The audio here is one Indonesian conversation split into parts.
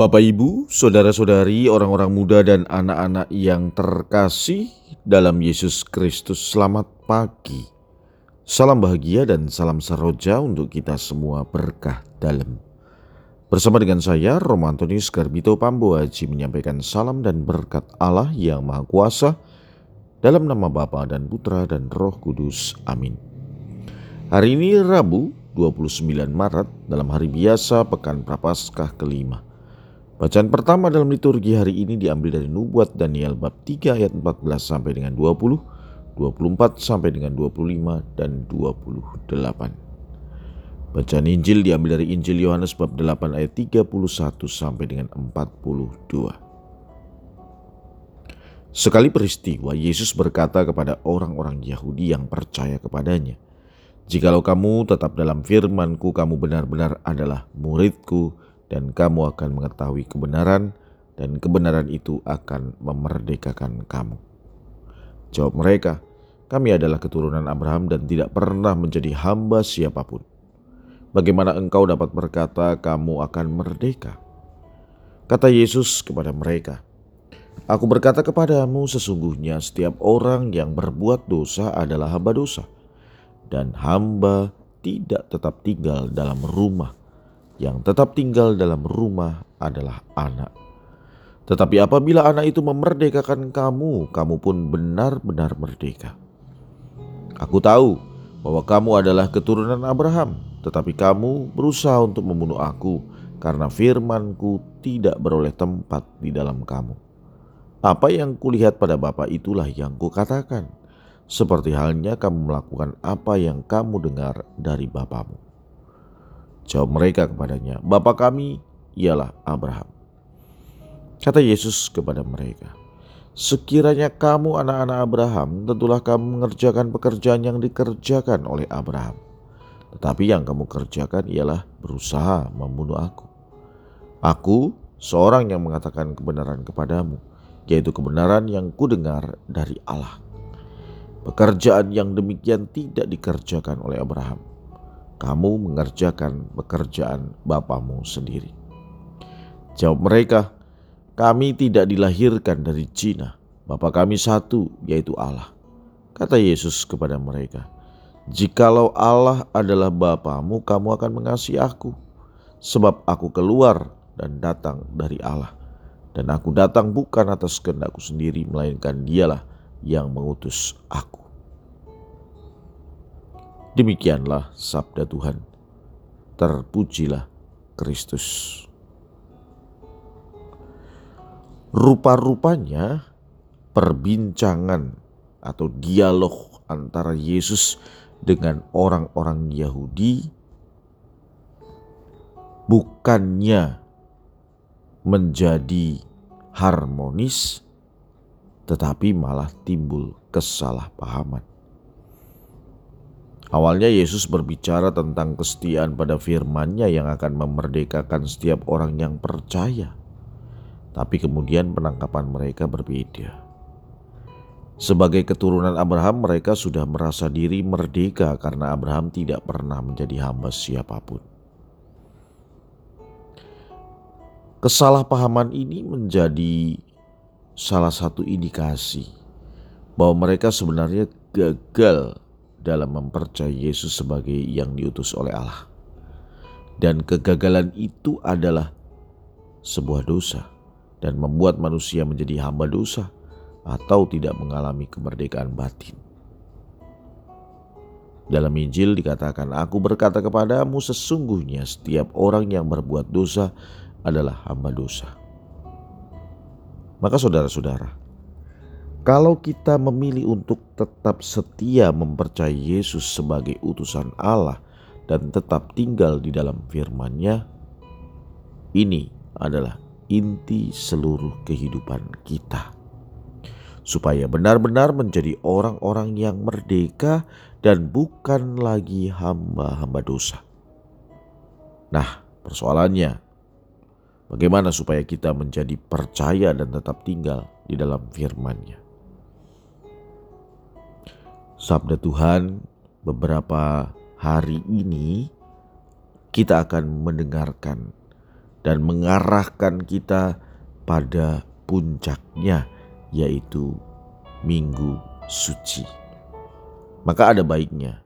Bapak, Ibu, saudara-saudari, orang-orang muda, dan anak-anak yang terkasih dalam Yesus Kristus, selamat pagi. Salam bahagia dan salam seroja untuk kita semua berkah dalam. Bersama dengan saya, Romantonius Garbito Pambo Haji menyampaikan salam dan berkat Allah yang Maha Kuasa dalam nama Bapa dan Putra dan Roh Kudus. Amin. Hari ini Rabu 29 Maret dalam hari biasa Pekan Prapaskah kelima. Bacaan pertama dalam liturgi hari ini diambil dari Nubuat Daniel bab 3 ayat 14 sampai dengan 20, 24 sampai dengan 25 dan 28. Bacaan Injil diambil dari Injil Yohanes bab 8 ayat 31 sampai dengan 42. Sekali peristiwa Yesus berkata kepada orang-orang Yahudi yang percaya kepadanya, "Jikalau kamu tetap dalam firman-Ku, kamu benar-benar adalah murid-Ku, dan kamu akan mengetahui kebenaran, dan kebenaran itu akan memerdekakan kamu. Jawab mereka, kami adalah keturunan Abraham dan tidak pernah menjadi hamba siapa pun. Bagaimana engkau dapat berkata kamu akan merdeka? Kata Yesus kepada mereka, Aku berkata kepadamu sesungguhnya setiap orang yang berbuat dosa adalah hamba dosa. Dan hamba tidak tetap tinggal dalam rumah yang tetap tinggal dalam rumah adalah anak. Tetapi apabila anak itu memerdekakan kamu, kamu pun benar-benar merdeka. Aku tahu bahwa kamu adalah keturunan Abraham, tetapi kamu berusaha untuk membunuh aku karena firmanku tidak beroleh tempat di dalam kamu. Apa yang kulihat pada Bapa itulah yang kukatakan, seperti halnya kamu melakukan apa yang kamu dengar dari Bapamu. Jawab mereka kepadanya, Bapa kami ialah Abraham. Kata Yesus kepada mereka, Sekiranya kamu anak-anak Abraham, tentulah kamu mengerjakan pekerjaan yang dikerjakan oleh Abraham. Tetapi yang kamu kerjakan ialah berusaha membunuh aku. Aku seorang yang mengatakan kebenaran kepadamu, yaitu kebenaran yang kudengar dari Allah. Pekerjaan yang demikian tidak dikerjakan oleh Abraham kamu mengerjakan pekerjaan Bapamu sendiri. Jawab mereka, kami tidak dilahirkan dari Cina, Bapa kami satu, yaitu Allah. Kata Yesus kepada mereka, Jikalau Allah adalah Bapamu, kamu akan mengasihi aku, sebab aku keluar dan datang dari Allah. Dan aku datang bukan atas kehendakku sendiri, melainkan dialah yang mengutus aku. Demikianlah sabda Tuhan. Terpujilah Kristus. Rupa-rupanya perbincangan atau dialog antara Yesus dengan orang-orang Yahudi bukannya menjadi harmonis, tetapi malah timbul kesalahpahaman. Awalnya Yesus berbicara tentang kesetiaan pada firman-Nya yang akan memerdekakan setiap orang yang percaya. Tapi kemudian penangkapan mereka berbeda. Sebagai keturunan Abraham, mereka sudah merasa diri merdeka karena Abraham tidak pernah menjadi hamba siapa pun. Kesalahpahaman ini menjadi salah satu indikasi bahwa mereka sebenarnya gagal dalam mempercayai Yesus sebagai yang diutus oleh Allah. Dan kegagalan itu adalah sebuah dosa dan membuat manusia menjadi hamba dosa atau tidak mengalami kemerdekaan batin. Dalam Injil dikatakan, Aku berkata kepadamu sesungguhnya setiap orang yang berbuat dosa adalah hamba dosa. Maka saudara-saudara, kalau kita memilih untuk tetap setia mempercayai Yesus sebagai utusan Allah dan tetap tinggal di dalam firman-Nya, ini adalah inti seluruh kehidupan kita. Supaya benar-benar menjadi orang-orang yang merdeka dan bukan lagi hamba-hamba dosa. Nah, persoalannya, bagaimana supaya kita menjadi percaya dan tetap tinggal di dalam firman-Nya? Sabda Tuhan beberapa hari ini kita akan mendengarkan dan mengarahkan kita pada puncaknya, yaitu Minggu Suci. Maka ada baiknya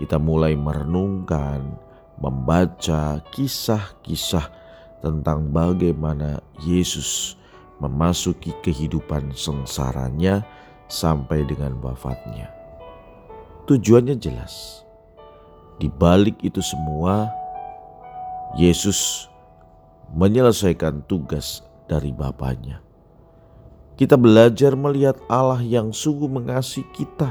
kita mulai merenungkan, membaca kisah-kisah tentang bagaimana Yesus memasuki kehidupan sengsaranya sampai dengan wafatnya. Tujuannya jelas. Di balik itu semua, Yesus menyelesaikan tugas dari Bapaknya. Kita belajar melihat Allah yang sungguh mengasihi kita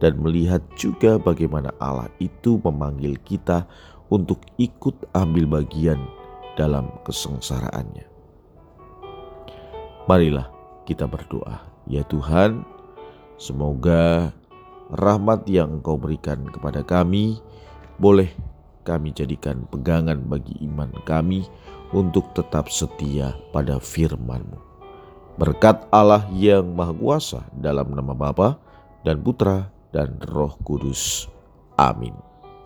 dan melihat juga bagaimana Allah itu memanggil kita untuk ikut ambil bagian dalam kesengsaraannya. Marilah kita berdoa, ya Tuhan, semoga rahmat yang Engkau berikan kepada kami boleh kami jadikan pegangan bagi iman kami untuk tetap setia pada firman-Mu. Berkat Allah yang Maha Kuasa dalam nama Bapa dan Putra dan Roh Kudus. Amin.